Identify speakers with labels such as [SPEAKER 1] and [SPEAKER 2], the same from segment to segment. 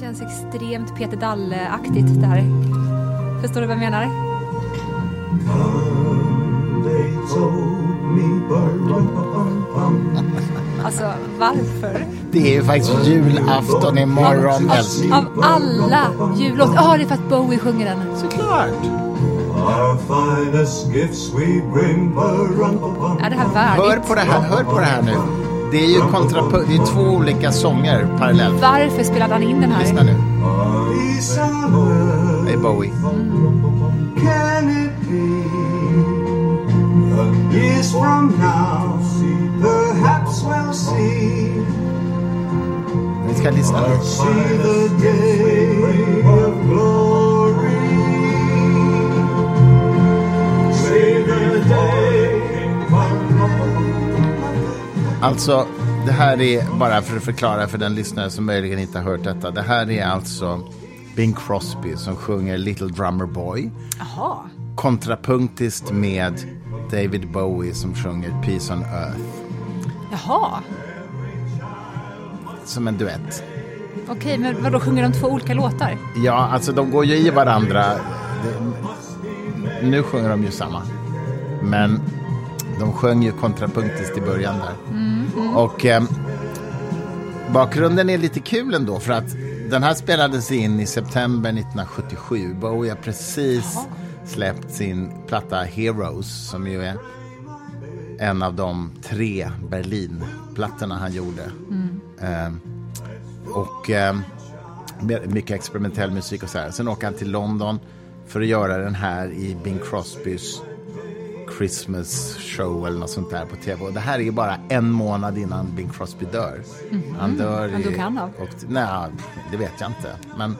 [SPEAKER 1] känns extremt Peter Dalle-aktigt där. Förstår du vad jag menar? Alltså, varför?
[SPEAKER 2] Det är ju faktiskt julafton imorgon, älskling.
[SPEAKER 1] Av alla jullåtar. Ja, det är för att Bowie sjunger den.
[SPEAKER 2] Såklart.
[SPEAKER 1] Är det här värdigt?
[SPEAKER 2] Hör på det här, hör på det här nu. Det är ju kontrapu- det är två olika sånger parallellt.
[SPEAKER 1] Varför spelade han in den här?
[SPEAKER 2] Lyssna nu. Det är Bowie.
[SPEAKER 3] Can it be that years from now, perhaps we'll see,
[SPEAKER 2] Vi ska lyssna nu.
[SPEAKER 3] see
[SPEAKER 2] Alltså, det här är, bara för att förklara för den lyssnare som möjligen inte har hört detta. Det här är alltså Bing Crosby som sjunger Little Drummer Boy.
[SPEAKER 1] Jaha.
[SPEAKER 2] Kontrapunktiskt med David Bowie som sjunger Peace on Earth.
[SPEAKER 1] Jaha.
[SPEAKER 2] Som en duett.
[SPEAKER 1] Okej, men vadå, sjunger de två olika låtar?
[SPEAKER 2] Ja, alltså de går ju i varandra. Det, nu sjunger de ju samma. Men de sjöng ju kontrapunktiskt i början där. Och eh, bakgrunden är lite kul ändå för att den här spelades in i september 1977. Bowie har precis släppt sin platta Heroes som ju är en av de tre Berlin-plattorna han gjorde. Eh, och eh, mycket experimentell musik och så här. Sen åker han till London för att göra den här i Bing Crosbys Christmas show eller något sånt där på tv. Och det här är ju bara en månad innan Bing Crosby dör. Han dör
[SPEAKER 1] Han
[SPEAKER 2] i...
[SPEAKER 1] dog han av?
[SPEAKER 2] Nej, det vet jag inte. Men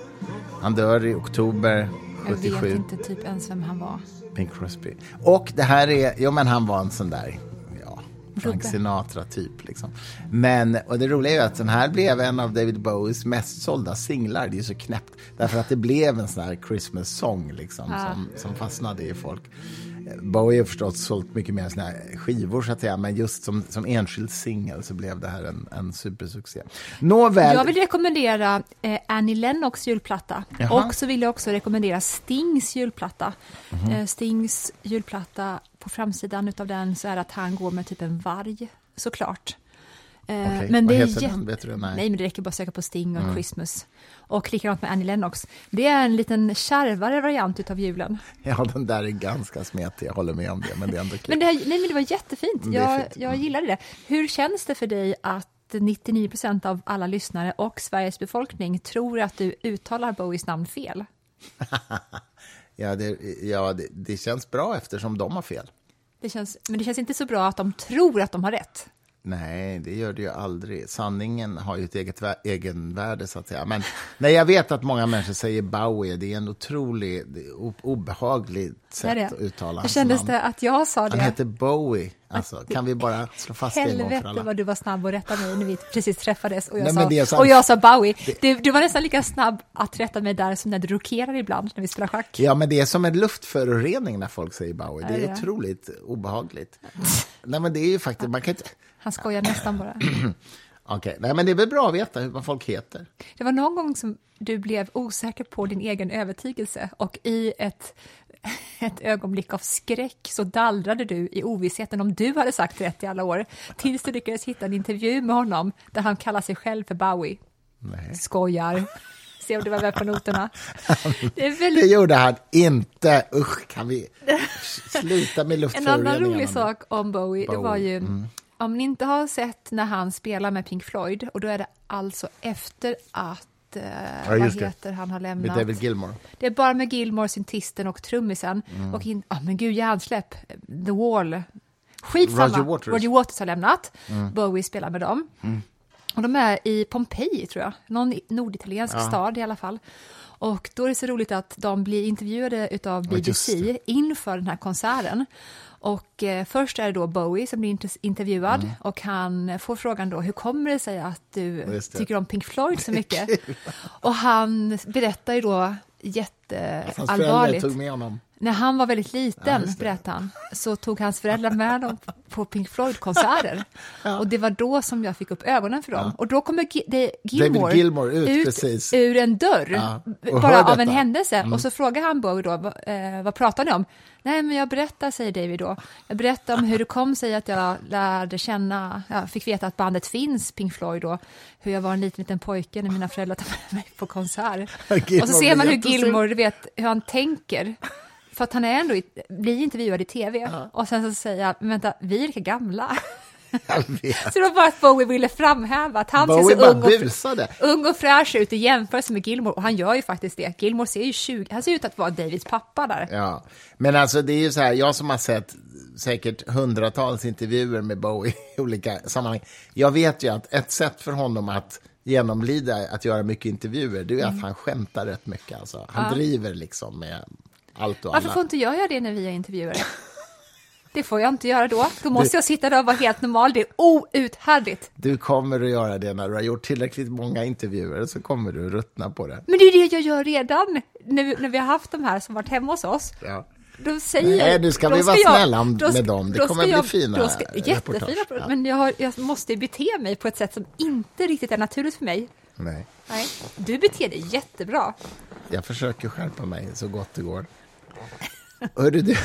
[SPEAKER 2] han dör i oktober
[SPEAKER 1] Jag vet
[SPEAKER 2] 77.
[SPEAKER 1] inte typ ens vem han var.
[SPEAKER 2] Bing Crosby. Och det här är, jo men han var en sån där, Frank. Sinatra typ liksom. Men, och det roliga är ju att den här blev en av David Bowies mest sålda singlar. Det är ju så knäppt. Därför att det blev en sån här Christmas-sång liksom, som, som fastnade i folk. Bowie har förstås sålt mycket mer såna här skivor så att säga, men just som, som enskild singel så blev det här en, en supersuccé. Nåväl.
[SPEAKER 1] Jag vill rekommendera eh, Annie Lennox julplatta.
[SPEAKER 2] Jaha.
[SPEAKER 1] Och så vill jag också rekommendera Stings julplatta.
[SPEAKER 2] Mhm.
[SPEAKER 1] Eh, Stings julplatta, på framsidan utav den så är det att han går med typ en varg, såklart. Eh,
[SPEAKER 2] Okej,
[SPEAKER 1] men
[SPEAKER 2] vad
[SPEAKER 1] det är
[SPEAKER 2] heter
[SPEAKER 1] jä-
[SPEAKER 2] den? Vet du det? Nej.
[SPEAKER 1] Nej, men det räcker bara att söka på Sting
[SPEAKER 2] Mm.
[SPEAKER 1] och Christmas. Och likadant med Annie Lennox. Det är en liten kärvare variant utav julen.
[SPEAKER 2] Ja, den där är ganska smetig, jag håller med om det, men det är ändå kul.
[SPEAKER 1] Men det, här, nej, men det var jättefint.
[SPEAKER 2] Mm, det är
[SPEAKER 1] Jag,
[SPEAKER 2] fint.
[SPEAKER 1] jag gillade det. Hur känns det för dig att 99 procent av alla lyssnare och Sveriges befolkning tror att du uttalar Bowies namn fel?
[SPEAKER 2] Ja, det, ja det, det känns bra eftersom de har fel.
[SPEAKER 1] Det känns, men det känns inte så bra att de tror att de har rätt.
[SPEAKER 2] Nej, det gör det ju aldrig. Sanningen har ju ett eget vä- egenvärde, så att säga. Men nej, jag vet att många människor säger Bowie. Det är en otrolig, det är o- obehagligt sätt att uttala
[SPEAKER 1] Hur
[SPEAKER 2] hans
[SPEAKER 1] kändes
[SPEAKER 2] namn.
[SPEAKER 1] det att jag sa
[SPEAKER 2] Han
[SPEAKER 1] det?
[SPEAKER 2] heter Bowie. Alltså, kan vi bara slå fast det en gång för alla?
[SPEAKER 1] vad du var snabb att rätta mig när vi precis träffades och jag,
[SPEAKER 2] Nej,
[SPEAKER 1] sa, och jag sa Bowie. Du, du var nästan lika snabb att rätta mig där som när du rokerar ibland när vi spelar schack.
[SPEAKER 2] Ja, men det är som en luftförorening när folk säger Bowie. Det
[SPEAKER 1] Är det?
[SPEAKER 2] otroligt obehagligt. Nej, men det är ju faktiskt, man kan inte...
[SPEAKER 1] Han skojar nästan bara.
[SPEAKER 2] Okej, nej, men det är väl bra att veta hur- vad folk heter.
[SPEAKER 1] Det var någon gång som du blev osäker på din egen övertygelse och i ett, ett ögonblick av skräck så dallrade du i ovissheten om du hade sagt rätt i alla år tills du lyckades hitta en intervju med honom där han kallar sig själv för Bowie.
[SPEAKER 2] Nej.
[SPEAKER 1] Skojar. Se om du var med på noterna. Det är
[SPEAKER 2] Det
[SPEAKER 1] väldigt
[SPEAKER 2] gjorde han inte. Usch, kan vi sluta med
[SPEAKER 1] En
[SPEAKER 2] luftföroreningarna?
[SPEAKER 1] annan rolig sak om Bowie, det var
[SPEAKER 2] Bowie,
[SPEAKER 1] ju
[SPEAKER 2] mm.
[SPEAKER 1] om ni inte har sett när han spelar med Pink Floyd och då är det alltså efter att eh, vad
[SPEAKER 2] just det.
[SPEAKER 1] heter han har
[SPEAKER 2] Med
[SPEAKER 1] lämnat.
[SPEAKER 2] David Gilmore.
[SPEAKER 1] Det är bara med Gilmore, syntisten och trummisen.
[SPEAKER 2] Mm.
[SPEAKER 1] Och in, oh, men gud, hjärnsläpp. The Wall. Skitsamma.
[SPEAKER 2] Roger Waters. Mm.
[SPEAKER 1] Roger Waters har lämnat. Bowie spelar med dem. Och de är i Pompeji, tror jag. Någon norditaliensk stad i alla fall. Och då är det så roligt att de blir intervjuade av
[SPEAKER 2] Ja,
[SPEAKER 1] BBC inför den här konserten. Och eh, först är det då Bowie som blir inter- intervjuad
[SPEAKER 2] Mm.
[SPEAKER 1] och han får frågan då, hur kommer det sig att du tycker om Pink Floyd så mycket? och han berättar ju då jätteallvarligt. När han var väldigt liten,
[SPEAKER 2] just det.
[SPEAKER 1] berättade han, så tog hans föräldrar med honom på Pink Floyd-konserter. Och det var då som jag fick upp ögonen för dem. Och då kommer Gilmore,
[SPEAKER 2] Gilmour ut, precis.
[SPEAKER 1] ur en dörr,
[SPEAKER 2] Ja,
[SPEAKER 1] bara av en händelse. Och så frågar han Bowie då, "Va- eh, vad pratar ni om? Nej, men jag berättar, säger David då. Jag berättar om hur det kom sig att jag lärde känna, jag fick veta att bandet finns, Pink Floyd då, hur jag var en liten, liten pojke när mina föräldrar tog med mig på konsert. Och så ser man hur. Gilmore, du vet, hur han tänker. För att han är ändå, blir intervjuad i tv. Och sen så säger men vänta, vi är lika gamla. Så det var bara att Bowie ville framhäva att han
[SPEAKER 2] Bowie
[SPEAKER 1] ser så ung och,
[SPEAKER 2] busade.
[SPEAKER 1] ung och fräsch ut i jämförelse med Gilmore. Och han gör ju faktiskt det. Gilmore ser ju 20, han ser ut att vara Davids pappa där.
[SPEAKER 2] Ja, men alltså det är ju så här, jag som har sett säkert hundratals intervjuer med Bowie i olika sammanhang. Jag vet ju att ett sätt för honom att genomlida att göra mycket intervjuer, det är ju att han skämtar rätt mycket. Alltså. Han
[SPEAKER 1] Mm. Ja.
[SPEAKER 2] driver liksom med allt och
[SPEAKER 1] Varför
[SPEAKER 2] alla.
[SPEAKER 1] får inte jag göra det när vi är intervjuare? Det får jag inte göra då. Då måste jag sitta där och vara helt normal. Det är outhärdligt.
[SPEAKER 2] Du kommer att göra det när du har gjort tillräckligt många intervjuer, så kommer du att ruttna på det.
[SPEAKER 1] Men det är det jag gör redan. Vi, när vi har haft de här som varit hemma hos oss.
[SPEAKER 2] Ja.
[SPEAKER 1] Då säger
[SPEAKER 2] Nej, nu ska vi vara
[SPEAKER 1] jag-
[SPEAKER 2] snälla med
[SPEAKER 1] ska-
[SPEAKER 2] dem. Det kommer
[SPEAKER 1] ska
[SPEAKER 2] att bli fina
[SPEAKER 1] då ska,
[SPEAKER 2] reportage.
[SPEAKER 1] Jättefina, men jag, har, jag måste bete mig på ett sätt som inte riktigt är naturligt för mig.
[SPEAKER 2] Nej,
[SPEAKER 1] Nej. Du beter dig jättebra.
[SPEAKER 2] jag försöker skärpa mig så gott det går. Hörru du,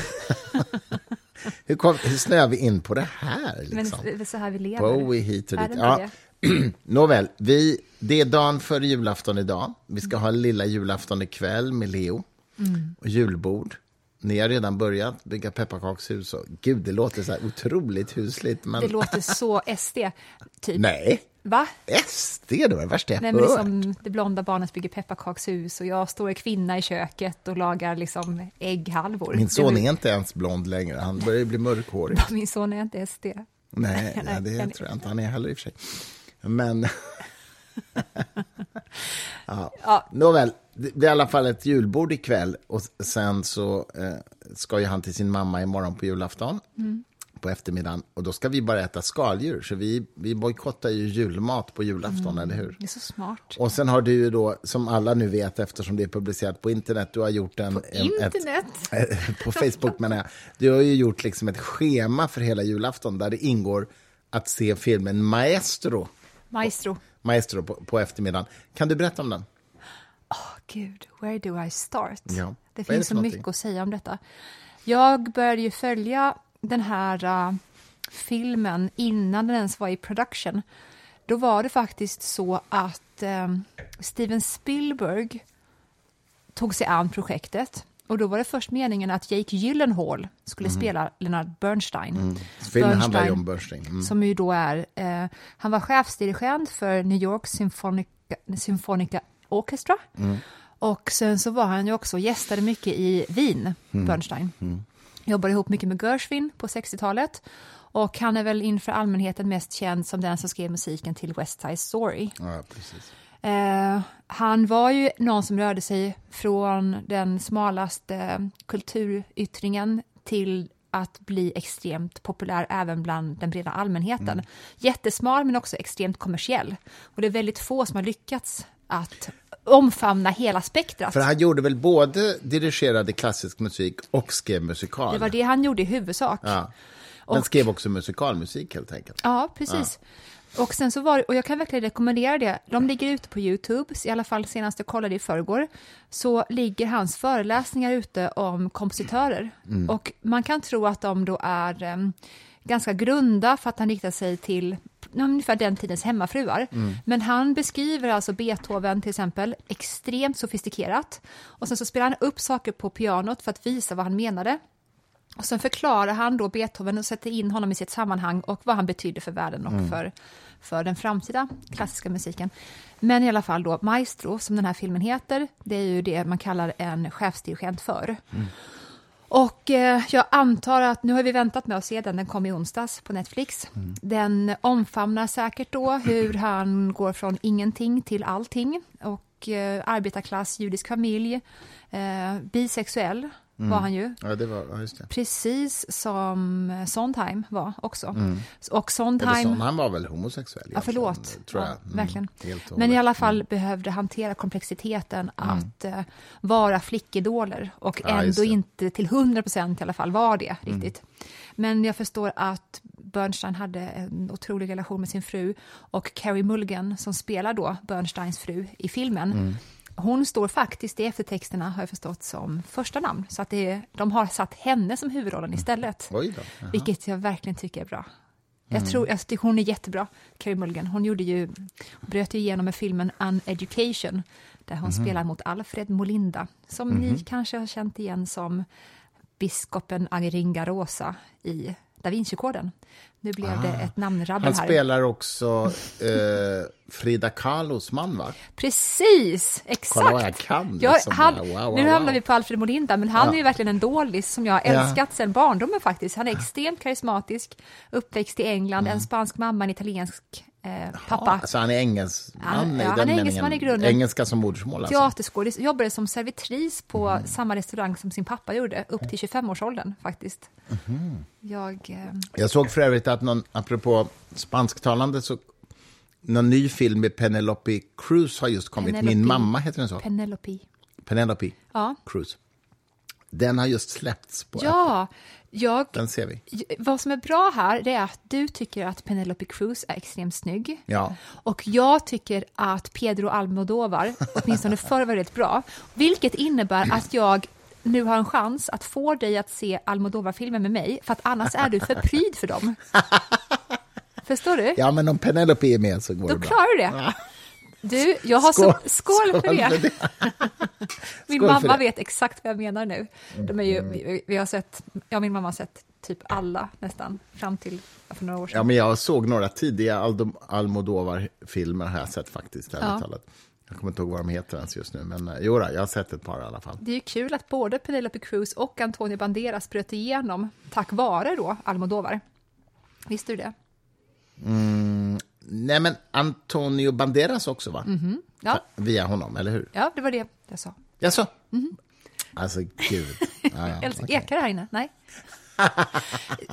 [SPEAKER 2] hur, kom, hur snöar vi in på det här?
[SPEAKER 1] Men
[SPEAKER 2] Liksom?
[SPEAKER 1] är så här vi lever.
[SPEAKER 2] Bowie hit och dit. Ja. Nåväl, vi, det är dagen före julafton idag. Vi ska ha lilla julafton ikväll med Leo
[SPEAKER 1] Mm.
[SPEAKER 2] och julbord. Ni har redan börjat bygga pepparkakshus. Och, gud, det låter så här otroligt husligt. Men...
[SPEAKER 1] Det låter så SD, typ.
[SPEAKER 2] Nej,
[SPEAKER 1] Va?
[SPEAKER 2] SD det var det värsta jag
[SPEAKER 1] Nej, men liksom, det blonda barnet bygger pepparkakshus och jag står kvinna i köket och lagar liksom ägghalvor.
[SPEAKER 2] Min son är inte ens blond längre, han börjar ju bli mörkhårig.
[SPEAKER 1] Min son är inte SD.
[SPEAKER 2] Nej,
[SPEAKER 1] Nej,
[SPEAKER 2] det
[SPEAKER 1] kan-
[SPEAKER 2] tror jag inte han är heller i och för sig. Men... ja.
[SPEAKER 1] Ja.
[SPEAKER 2] Nåväl, det det är i alla fall ett julbord ikväll och sen så eh, ska ju han till sin mamma imorgon på julafton
[SPEAKER 1] Mm.
[SPEAKER 2] På eftermiddagen och då ska vi bara äta skaldjur så vi, vi bojkottar ju julmat på julafton, eller hur?
[SPEAKER 1] Det är så smart.
[SPEAKER 2] Och sen har du ju då, som alla nu vet eftersom det är publicerat på internet, du har gjort en... en
[SPEAKER 1] Internet?
[SPEAKER 2] Ett, på Facebook menar jag. Du har ju gjort liksom ett schema för hela julafton där det ingår att se filmen Maestro,
[SPEAKER 1] Maestro.
[SPEAKER 2] Maestro på, på eftermiddagen. Kan du berätta om den?
[SPEAKER 1] Åh, Gud, where do I start?
[SPEAKER 2] Ja.
[SPEAKER 1] Det
[SPEAKER 2] Vad det
[SPEAKER 1] finns
[SPEAKER 2] för
[SPEAKER 1] så mycket att säga om detta. Jag började ju följa den här uh, filmen innan den ens var i production. Då var det faktiskt så att um, Steven Spielberg tog sig an projektet. Och då var det först meningen att Jake Gyllenhaal skulle spela Leonard Bernstein.
[SPEAKER 2] Mm. Filmen handlar ju om Bernstein. Mm.
[SPEAKER 1] som ju då är, eh, han var chefsdirigent för New York Symphonic, Symphonic Orchestra. Och sen så var han ju också gästade mycket i Wien, Bernstein. Jobbade ihop mycket med Gershwin på 60-talet. Och han är väl inför allmänheten mest känd som den som skrev musiken till West Side Story.
[SPEAKER 2] Ja.
[SPEAKER 1] Eh, han var ju någon som rörde sig från den smalaste kulturyttringen till att bli extremt populär även bland den breda allmänheten. Jättesmal men också extremt kommersiell. Och det är väldigt få som har lyckats att omfamna hela spektrat.
[SPEAKER 2] För han gjorde väl både dirigerade klassisk musik och skrev musikal?
[SPEAKER 1] Det var det han gjorde i huvudsak.
[SPEAKER 2] Ja. Men
[SPEAKER 1] Och-
[SPEAKER 2] skrev också musikalmusik helt enkelt.
[SPEAKER 1] Ja, precis. Och sen så var och jag kan verkligen rekommendera det. De ligger ute på Youtube, i alla fall senast jag kollade i förrgår, så ligger hans föreläsningar ute om kompositörer. Och man kan tro att de då är em, ganska grunda för att han riktar sig till ungefär den tidens hemmafruar. Men han beskriver alltså Beethoven till exempel extremt sofistikerat. Och sen så spelar han upp saker på pianot för att visa vad han menade. Och sen förklarar han då Beethoven och sätter in honom i sitt sammanhang och vad han betydde för världen och för, för den framtida klassiska musiken. Men i alla fall då, Maestro, som den här filmen heter, det är ju det man kallar en chefsdirigent för. Och eh, jag antar att, nu har vi väntat med att se den, den kom i onsdags på Netflix. Den omfamnar säkert då hur han går från ingenting till allting. Och eh, arbetarklass, judisk familj, eh, bisexuell var han ju.
[SPEAKER 2] Ja, det var.
[SPEAKER 1] Precis som eh, Sondheim var också. Och
[SPEAKER 2] Eller
[SPEAKER 1] Sondheim...
[SPEAKER 2] han var väl homosexuell
[SPEAKER 1] Ja, förlåt.
[SPEAKER 2] tror jag.
[SPEAKER 1] Ja,
[SPEAKER 2] Mm,
[SPEAKER 1] verkligen.
[SPEAKER 2] och
[SPEAKER 1] Men i alla fall behövde hantera komplexiteten att eh, vara flickidoler och
[SPEAKER 2] Ja,
[SPEAKER 1] ändå inte till 100 procent i alla fall var det riktigt. Men jag förstår att Bernstein hade en otrolig relation med sin fru och Carrie Mulligan som spelar då Bernsteins fru i filmen.
[SPEAKER 2] Mm.
[SPEAKER 1] Hon står faktiskt i eftertexterna, har jag förstått, som första namn. Så att det är, de har satt henne som huvudrollen istället.
[SPEAKER 2] Oj då.
[SPEAKER 1] Vilket jag verkligen tycker är bra.
[SPEAKER 2] Mm.
[SPEAKER 1] Jag tror, jag tycker hon är jättebra, Carey Mulligan. Hon gjorde ju, hon bröt ju igenom med filmen Uneducation, där
[SPEAKER 2] Mhm.
[SPEAKER 1] hon spelar mot Alfred Molinda, som ni kanske har känt igen som biskopen Aringarosa i Da Vinci-koden. Nu blev det ett namnrabbel
[SPEAKER 2] Ah. Han
[SPEAKER 1] här.
[SPEAKER 2] spelar också eh, Frida Kahlos man, va?
[SPEAKER 1] Precis, exakt.
[SPEAKER 2] Kolla jag kan,
[SPEAKER 1] Ja,
[SPEAKER 2] liksom.
[SPEAKER 1] han,
[SPEAKER 2] Wow, wow,
[SPEAKER 1] nu
[SPEAKER 2] wow.
[SPEAKER 1] hamnar vi på Alfred Molinda, men han
[SPEAKER 2] Ja.
[SPEAKER 1] är ju verkligen en dålis som jag har
[SPEAKER 2] Ja.
[SPEAKER 1] älskat sedan barndomen faktiskt. Han är extremt karismatisk, uppväxt i England, en spansk mamma, en italiensk eh, pappa.
[SPEAKER 2] Alltså han är engelsman
[SPEAKER 1] Ja,
[SPEAKER 2] i
[SPEAKER 1] ja, han
[SPEAKER 2] den
[SPEAKER 1] är engelsman i grunden.
[SPEAKER 2] Engelska som modersmål alltså.
[SPEAKER 1] Teaterskådis, jobbade som servitris på
[SPEAKER 2] Mm.
[SPEAKER 1] samma restaurang som sin pappa gjorde, upp till 25-årsåldern faktiskt.
[SPEAKER 2] Mhm.
[SPEAKER 1] Jag, eh,
[SPEAKER 2] Jag såg för övrigt att någon, apropå spansktalande, så någon ny film med Penelope Cruz har just kommit. Min
[SPEAKER 1] Penelope.
[SPEAKER 2] mamma heter den så.
[SPEAKER 1] Penelope.
[SPEAKER 2] Penelope
[SPEAKER 1] Ja.
[SPEAKER 2] Cruz. Den har just släppts på Apple.
[SPEAKER 1] Ja, jag,
[SPEAKER 2] Den ser vi.
[SPEAKER 1] vad som är bra här det är att du tycker att Penelope Cruz är extremt snygg.
[SPEAKER 2] Ja.
[SPEAKER 1] Och jag tycker att Pedro Almodovar, åtminstone förr var väldigt bra, vilket innebär att jag nu har en chans att få dig att se Almodovar-filmer med mig, för att annars är du för pryd för dem. Förstår du?
[SPEAKER 2] ja, men om Penelope är med så går
[SPEAKER 1] Då
[SPEAKER 2] det bra.
[SPEAKER 1] klarar du det. Du, jag har
[SPEAKER 2] Skål.
[SPEAKER 1] så, skål, för det. Min
[SPEAKER 2] Skål för
[SPEAKER 1] mamma
[SPEAKER 2] det. Mm.
[SPEAKER 1] vet exakt vad jag menar nu. De är ju, vi, vi har sett, jag och min mamma har sett typ alla nästan, fram till för några år sedan.
[SPEAKER 2] Ja, men jag såg några tidiga Aldo- Almodovar-filmer har jag sett faktiskt.
[SPEAKER 1] Ja.
[SPEAKER 2] talat. Jag kommer inte ihåg vad de heter ens just nu, men eh, jo, då, jag har sett ett par i alla fall.
[SPEAKER 1] Det är ju kul att både Penelope Cruz och Antonio Banderas bröt igenom tack vare då Almodovar. Visste du det?
[SPEAKER 2] Nej, men Antonio Banderas också, va?
[SPEAKER 1] Mhm. Ja,
[SPEAKER 2] Via honom, eller hur?
[SPEAKER 1] ja, det var det jag sa.
[SPEAKER 2] Jaså? Alltså, gud. Ja, ja, okej.
[SPEAKER 1] ekar här inne? Nej.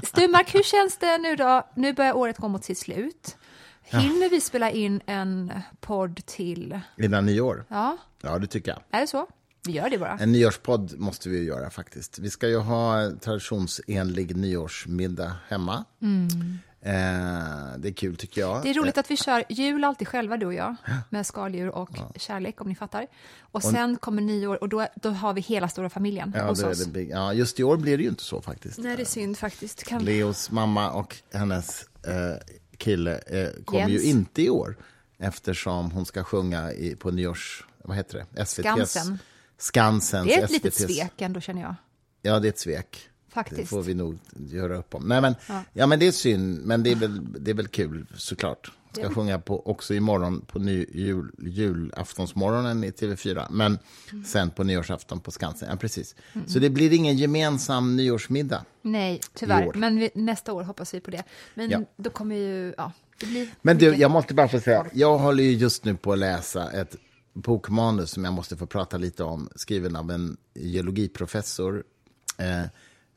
[SPEAKER 1] Sturmark, hur känns det nu då? Nu börjar året gå mot sitt slut. Hinner vi spela in en podd till?
[SPEAKER 2] Innan nyår?
[SPEAKER 1] Ja,
[SPEAKER 2] Ja, det tycker jag.
[SPEAKER 1] är det så? Vi gör det bara.
[SPEAKER 2] En nyårspodd måste vi ju göra faktiskt. Vi ska ju ha en traditionsenlig nyårsmiddag hemma. Eh, det är kul tycker jag.
[SPEAKER 1] Det är roligt att vi kör jul alltid själva, du och jag, med skaldjur och kärlek, om ni fattar. Och sen kommer nyår och då, då har vi hela stora familjen
[SPEAKER 2] Ja,
[SPEAKER 1] hos oss.
[SPEAKER 2] det big. ja, just i år blir det ju inte så faktiskt.
[SPEAKER 1] Nej, det är synd faktiskt. Kan...
[SPEAKER 2] Leos mamma och hennes eh, kille eh, kommer ju inte i år eftersom hon ska sjunga i, på nyårs... Vad heter det? SVT's,
[SPEAKER 1] Skansen.
[SPEAKER 2] Skansens,
[SPEAKER 1] Det är ett litet
[SPEAKER 2] SVT's
[SPEAKER 1] svek ändå, känner jag.
[SPEAKER 2] Ja, det är ett svek.
[SPEAKER 1] Faktiskt.
[SPEAKER 2] Det får vi nog göra upp om. Nej, men, ja.
[SPEAKER 1] Ja.
[SPEAKER 2] men det är synd, men det är väl, det är väl kul såklart. Ska sjunga på, också imorgon på ny, jul, julaftonsmorgonen i TV4, men
[SPEAKER 1] Mm.
[SPEAKER 2] sen på nyårsafton på Skansen. Ja, precis. Så det blir ingen gemensam nyårsmiddag.
[SPEAKER 1] Nej, tyvärr. Men vi, nästa år hoppas vi på det. Men
[SPEAKER 2] Ja.
[SPEAKER 1] då kommer ju... Ja, det blir
[SPEAKER 2] Men du, jag måste bara få säga, jag håller ju just nu på att läsa ett bokmanus som jag måste få prata lite om, skriven av en geologiprofessor, eh,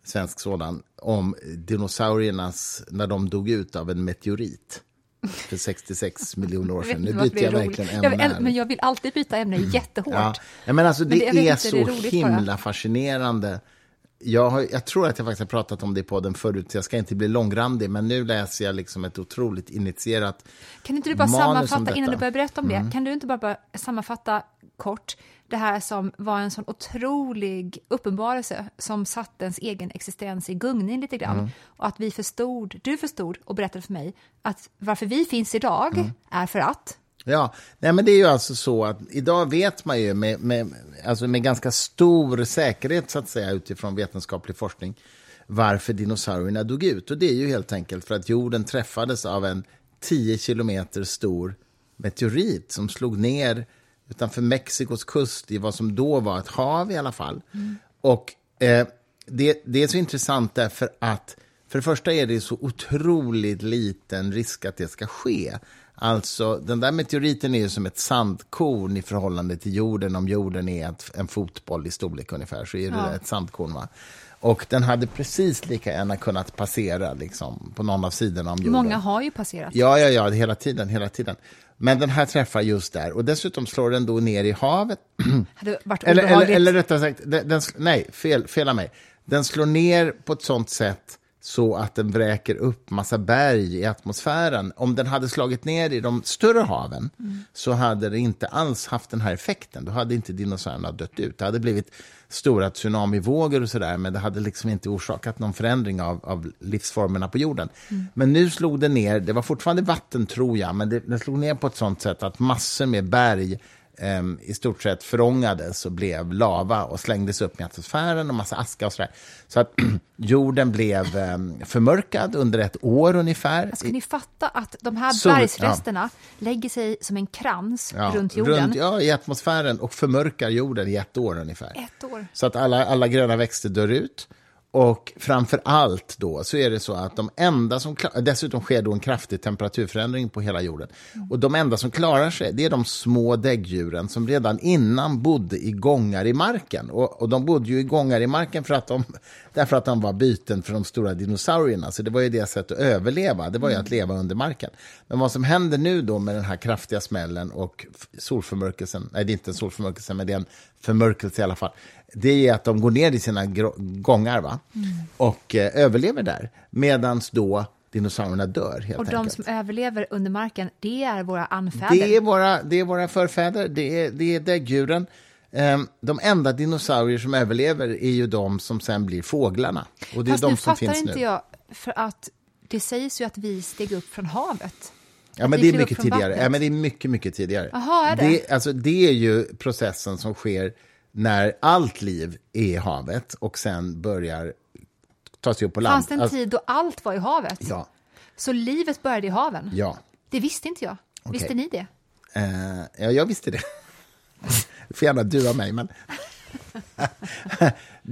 [SPEAKER 2] svensk sådan, om dinosauriernas, när de dog ut av en meteorit för 66 miljoner år
[SPEAKER 1] Jag
[SPEAKER 2] sedan. Nu byter jag
[SPEAKER 1] roligt.
[SPEAKER 2] verkligen
[SPEAKER 1] jag
[SPEAKER 2] ämne. här.
[SPEAKER 1] Men jag vill alltid byta ämne jättehårt.
[SPEAKER 2] Ja, men alltså det,
[SPEAKER 1] Men det- jag
[SPEAKER 2] är så
[SPEAKER 1] det är roligt bara.
[SPEAKER 2] himla fascinerande. Jag, har, jag tror att jag faktiskt har pratat om det på den förut, så jag ska inte bli långrandig, men nu läser jag liksom ett otroligt initierat
[SPEAKER 1] Kan inte du bara sammanfatta, innan.
[SPEAKER 2] Mm.
[SPEAKER 1] du börjar berätta om det, kan du inte bara, bara sammanfatta kort det här som var en sån otrolig uppenbarelse som satte ens egen existens i gungning lite grann.
[SPEAKER 2] Mm.
[SPEAKER 1] Och att vi förstod, du förstod och berättade för mig att varför vi finns idag
[SPEAKER 2] Mm.
[SPEAKER 1] är för att
[SPEAKER 2] Ja, nej men det är ju alltså så att idag vet man ju med, med, alltså med ganska stor säkerhet så att säga utifrån vetenskaplig forskning varför dinosaurierna dog ut. Och det är ju helt enkelt för att jorden träffades av en 10 kilometer stor meteorit som slog ner utanför Mexikos kust i vad som då var ett hav i alla fall. Och eh, det, det är så intressant därför att För det första är det så otroligt liten risk att det ska ske. Alltså, den där meteoriten är ju som ett sandkorn i förhållande till jorden. Om jorden är ett, en fotboll i storlek ungefär, så är det
[SPEAKER 1] Ja.
[SPEAKER 2] ett sandkorn. Va? Och den hade precis lika gärna kunnat passera liksom, på någon av sidorna om jorden.
[SPEAKER 1] Många har ju passerat.
[SPEAKER 2] Ja, ja, ja, hela tiden, hela tiden. Men den här träffar just där. Och dessutom slår den då ner i havet.
[SPEAKER 1] hade varit
[SPEAKER 2] Eller, eller, eller rättare sagt, den, den, nej, fel, fel av mig. Den slår ner på ett sånt sätt så att den vräker upp massa berg i atmosfären. Om den hade slagit ner i de större haven så hade det inte alls haft den här effekten. Då hade inte dinosaurierna dött ut. Det hade blivit stora tsunamivågor och sådär, men det hade liksom inte orsakat någon förändring av, av livsformerna på jorden. Men nu slog det ner, det var fortfarande vatten tror jag, men det, det slog ner på ett sånt sätt att massor med berg i stort sett förångades och blev lava och slängdes upp i atmosfären och massa aska och sådär. Så att jorden blev em, förmörkad under ett år ungefär.
[SPEAKER 1] Alltså, kan ni fatta att de här
[SPEAKER 2] Sol-
[SPEAKER 1] bergsresterna lägger sig som en krans
[SPEAKER 2] Ja,
[SPEAKER 1] runt jorden?
[SPEAKER 2] ja, i atmosfären och förmörkar jorden i ett år ungefär.
[SPEAKER 1] Ett år.
[SPEAKER 2] Så att alla, alla gröna växter dör ut. Och framför allt då så är det så att de enda som klarar, dessutom sker då en kraftig temperaturförändring på hela jorden. Och de enda som klarar sig, det är de små däggdjuren som redan innan bodde i gångar i marken. Och, och de bodde ju i gångar i marken för att de, därför att de var byten för de stora dinosaurierna. Så det var ju deras sätt att överleva, det var ju att leva under marken. Men vad som händer nu då med den här kraftiga smällen och solförmörkelsen, nej det är inte en solförmörkelse, men det är en förmörkelse i alla fall. Det är att de går ner i sina gångar va? och eh, överlever där. Medan då dinosaurierna dör helt
[SPEAKER 1] Och de
[SPEAKER 2] enkelt.
[SPEAKER 1] som överlever under marken, det är våra anfäder.
[SPEAKER 2] Det är, våra, det är våra förfäder, det är, det är däggdjuren. Ehm, De enda dinosaurier som överlever är ju de som sen blir fåglarna. Och det är
[SPEAKER 1] Fast
[SPEAKER 2] de
[SPEAKER 1] nu
[SPEAKER 2] som finns
[SPEAKER 1] inte
[SPEAKER 2] nu.
[SPEAKER 1] jag, för att det sägs ju att vi steg upp från havet.
[SPEAKER 2] Ja, men det är mycket tidigare.
[SPEAKER 1] vattnet.
[SPEAKER 2] Ja, men det är mycket, mycket tidigare.
[SPEAKER 1] Jaha, är det?
[SPEAKER 2] Det, alltså, det är ju processen som sker när allt liv är i havet och sen börjar ta sig upp på land.
[SPEAKER 1] Fanns det en
[SPEAKER 2] Alltså,
[SPEAKER 1] tid då allt var i havet?
[SPEAKER 2] Ja,
[SPEAKER 1] Så livet började i haven?
[SPEAKER 2] ja.
[SPEAKER 1] Det visste inte jag. Visste
[SPEAKER 2] Okej.
[SPEAKER 1] ni det?
[SPEAKER 2] Eh, ja, jag visste det. Du får gärna dua mig, men...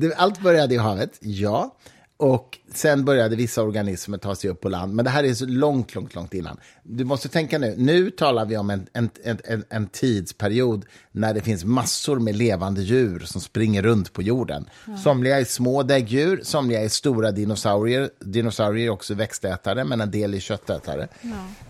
[SPEAKER 2] allt började i havet, ja. Och sen började vissa organismer ta sig upp på land. Men det här är så långt, långt, långt innan. Du måste tänka nu, nu talar vi om en, en, en, en, tidsperiod när det finns massor med levande djur som springer runt på jorden. Somliga är små däggdjur, somliga är stora dinosaurier. Dinosaurier är också växtätare, men en del är köttätare.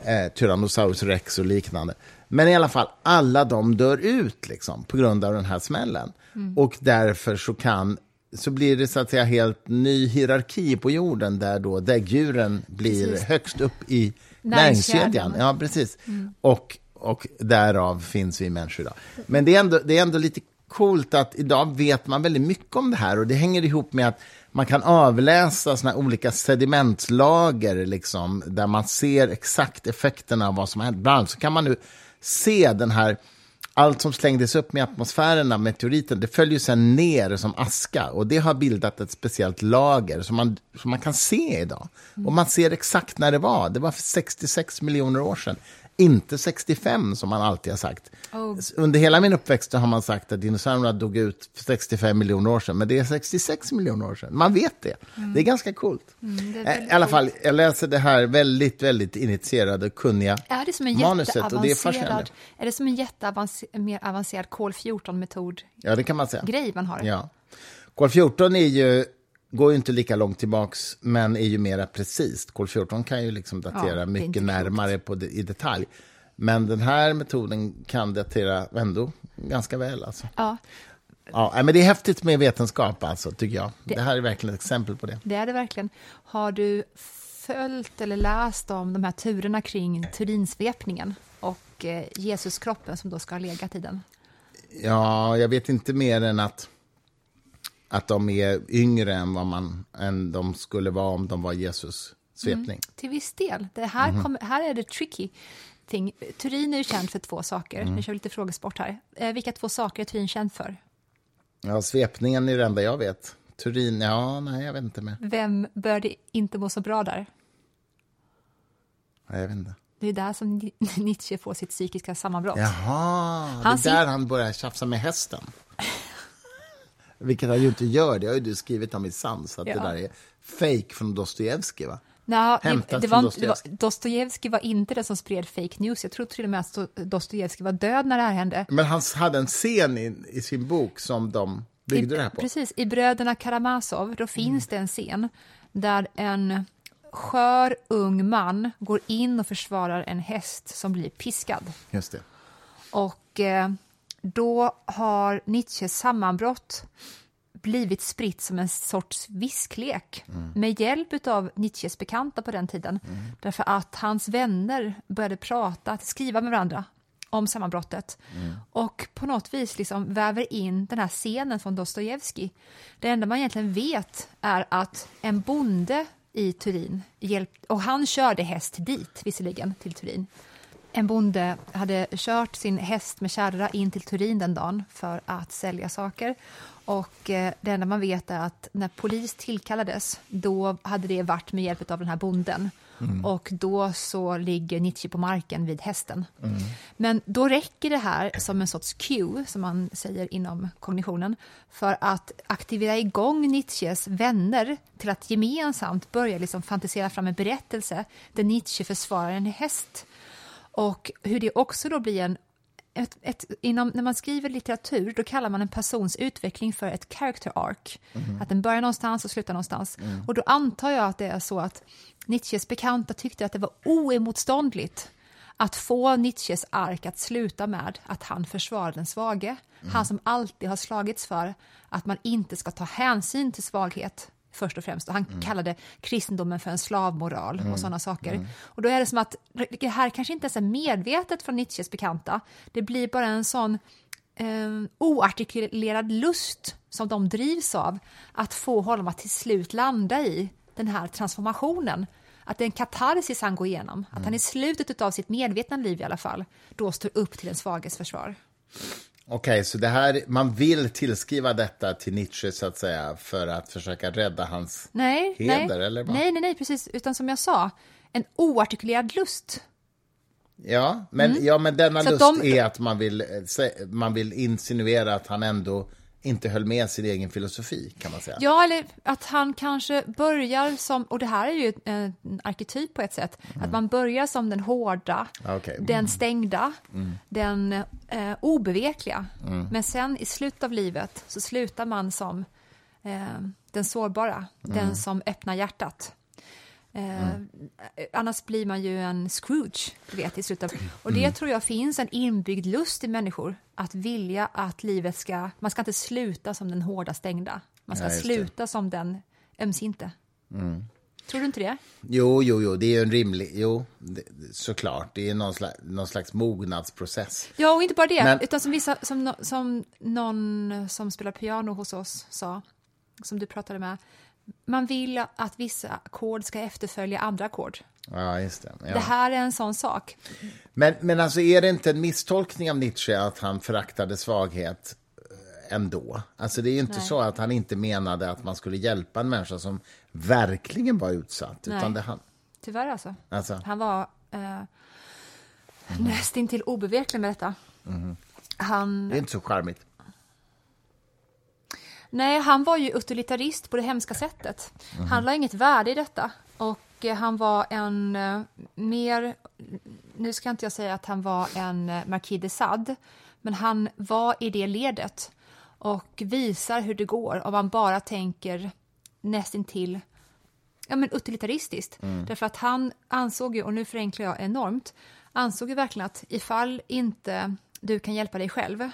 [SPEAKER 2] Eh, Tyrannosaurus rex och liknande. Men i alla fall, alla de dör ut liksom, på grund av den här smällen. Och därför så kan så blir det så att säga helt ny hierarki på jorden där då däggdjuren blir
[SPEAKER 1] Precis.
[SPEAKER 2] högst upp i
[SPEAKER 1] Näringskedjan.
[SPEAKER 2] Ja, precis. Och, och därav finns vi människor idag. Men det är, ändå, det är ändå lite coolt att idag vet man väldigt mycket om det här och det hänger ihop med att man kan avläsa såna olika sedimentlager liksom, där man ser exakt effekterna av vad som har hänt. Bland annat så kan man nu se den här allt som slängdes upp med atmosfären av meteoriten, det följer sen ner som aska och det har bildat ett speciellt lager som man, som man kan se idag. Och man ser exakt när det var. Det var för 66 miljoner år sedan. Inte 65 som man alltid har sagt.
[SPEAKER 1] Oh.
[SPEAKER 2] Under hela min uppväxt har man sagt att dinosaurierna dog ut för 65 miljoner år sedan, men det är 66 miljoner år sedan. Man vet det. Det är ganska coolt.
[SPEAKER 1] det är
[SPEAKER 2] Eh, I alla fall, jag läser det här väldigt, väldigt initierade, kunniga
[SPEAKER 1] Är det som en
[SPEAKER 2] manuset och det är fascinerande.
[SPEAKER 1] är det som en jätteavancerad, mer avancerad kol-14-metod
[SPEAKER 2] Ja, det kan man säga.
[SPEAKER 1] grej man har?
[SPEAKER 2] Ja. Kol 14 är ju, går ju inte lika långt tillbaks, men är ju mer precist. Kol 14 kan ju liksom datera
[SPEAKER 1] Ja,
[SPEAKER 2] mycket närmare på det, i detalj. Men den här metoden kan datera ändå ganska väl. Alltså.
[SPEAKER 1] Ja,
[SPEAKER 2] Ja, men det är häftigt med vetenskap, alltså, tycker jag. Det,
[SPEAKER 1] Det-
[SPEAKER 2] här är verkligen ett exempel på det.
[SPEAKER 1] det är det verkligen. Har du följt eller läst om de här turerna kring Turinsvepningen och eh, Jesuskroppen som då ska ha legat i den?
[SPEAKER 2] Ja, jag vet inte mer än att, att de är yngre än, vad man, än de skulle vara om de var Jesus svepning.
[SPEAKER 1] Till viss del. Det här, kom, här är det tricky thing. Turin är ju känd för två saker.
[SPEAKER 2] Mm.
[SPEAKER 1] Nu kör vi lite frågesport här. Eh, vilka två saker är Turin känd för?
[SPEAKER 2] Ja, svepningen är det enda jag vet. Turin, ja, nej, jag vet inte mer.
[SPEAKER 1] Vem började inte må så bra där?
[SPEAKER 2] Nej, Jag vet inte.
[SPEAKER 1] Det är där som Ni- Nietzsche får sitt psykiska sammanbrott.
[SPEAKER 2] Jaha, det är där han börjar tjafsa med hästen. Vilket han ju inte gör, det har ju du skrivit om i Sans, att
[SPEAKER 1] Ja.
[SPEAKER 2] det där är fake från Dostojevskij va?
[SPEAKER 1] Nej, det, det var, det var, Dostojevskij. Var inte den som spred fake news. Jag tror till och med att Sto- Dostojevskij var död när det här hände.
[SPEAKER 2] Men han hade en scen i, i sin bok som de byggde
[SPEAKER 1] I,
[SPEAKER 2] det här på.
[SPEAKER 1] Precis, i Bröderna Karamazov då finns det en scen där en skör ung man går in och försvarar en häst som blir piskad.
[SPEAKER 2] Just det.
[SPEAKER 1] Och eh, då har Nietzsches sammanbrott blivit spritt som en sorts visklek med hjälp av Nietzsches bekanta på den tiden. Därför att hans vänner började prata, skriva med varandra om sammanbrottet. Och på något vis liksom väver in den här scenen från Dostojevskij. Det enda man egentligen vet är att en bonde i Turin, hjälp, och han körde häst dit visserligen, till Turin, en bonde hade kört sin häst med kärra in till Turin den dagen för att sälja saker. Och eh, det enda man vet är att när polis tillkallades, då hade det varit med hjälp av den här bonden. Och då så ligger Nietzsche på marken vid hästen. Men då räcker det här som en sorts cue, som man säger inom kognitionen, för att aktivera igång Nietzsches vänner till att gemensamt börja liksom fantisera fram en berättelse där Nietzsche försvarar en häst. Och hur det också då blir en ett, ett, inom, när man skriver litteratur då kallar man en persons utveckling för ett character arc. Att den börjar någonstans och slutar någonstans. Och då antar jag att det är så att Nietzsches bekanta tyckte att det var oemotståndligt att få Nietzsches ark att sluta med att han försvarar den svage. Han som alltid har slagits för att man inte ska ta hänsyn till svaghet först och främst. Och han kallade kristendomen för en slavmoral och sådana saker. Och då är det som att det här kanske inte ens är medvetet från Nietzsches bekanta. Det blir bara en sån eh, oartikulerad lust som de drivs av att få honom att till slut landa i den här transformationen. Att det är en katarsis han går igenom. Att han i slutet av sitt medvetna liv i alla fall då står upp till den svages försvar.
[SPEAKER 2] Okej, så det här, man vill tillskriva detta till Nietzsche så att säga för att försöka rädda hans
[SPEAKER 1] Nej,
[SPEAKER 2] heder,
[SPEAKER 1] nej,
[SPEAKER 2] eller vad?
[SPEAKER 1] nej, nej, nej, precis. Utan som jag sa, en oartikulerad lust.
[SPEAKER 2] Ja, men, ja, men denna
[SPEAKER 1] Mm. Så
[SPEAKER 2] lust
[SPEAKER 1] de-
[SPEAKER 2] är att man vill, eh, man vill insinuera att han ändå inte höll med sin egen filosofi, kan man säga.
[SPEAKER 1] Ja, eller att han kanske börjar som, och det här är ju en arketyp på ett sätt, att man börjar som den hårda,
[SPEAKER 2] Okej. Mm.
[SPEAKER 1] den stängda, den eh, obevekliga. Men sen i slutet av livet så slutar man som eh, den sårbara, den som öppnar hjärtat. Eh, Annars blir man ju en Scrooge, du vet, i slutet. av- Och det tror jag finns en inbyggd lust i människor, att vilja att livet ska... Man ska inte sluta som den hårda stängda. Man ska
[SPEAKER 2] Ja, just det.
[SPEAKER 1] sluta som den ömsinte. Tror du inte det?
[SPEAKER 2] Jo, jo, jo, det är ju en rimlig, jo, det, såklart, det är någon slags, någon slags mognadsprocess.
[SPEAKER 1] Ja, och inte bara det,
[SPEAKER 2] Men-
[SPEAKER 1] utan som, vissa, som, som någon som spelar piano hos oss sa, som du pratade med, man vill att vissa ackord ska efterfölja andra ackord.
[SPEAKER 2] Ja, just det. Ja.
[SPEAKER 1] Det här är en sån sak.
[SPEAKER 2] Men, men alltså, är det inte en misstolkning av Nietzsche att han föraktade svaghet eh, ändå? Alltså, det är ju inte
[SPEAKER 1] Nej.
[SPEAKER 2] så att han inte menade att man skulle hjälpa en människa som verkligen var utsatt. Utan
[SPEAKER 1] Nej.
[SPEAKER 2] det han,
[SPEAKER 1] Tyvärr alltså.
[SPEAKER 2] alltså,
[SPEAKER 1] Han var eh, nästintill obeveklig med detta. Han,
[SPEAKER 2] det är inte så charmigt.
[SPEAKER 1] Nej, han var ju utilitarist på det hemska sättet. Han la inget värde i detta. Och eh, han var en eh, mer... Nu ska inte jag säga att han var en eh, Marquis de Sade, men han var i det ledet och visar hur det går om man bara tänker nästintill ja, men utilitaristiskt. Därför att han ansåg ju, och nu förenklar jag enormt, ansåg ju verkligen att ifall inte du kan hjälpa dig själv,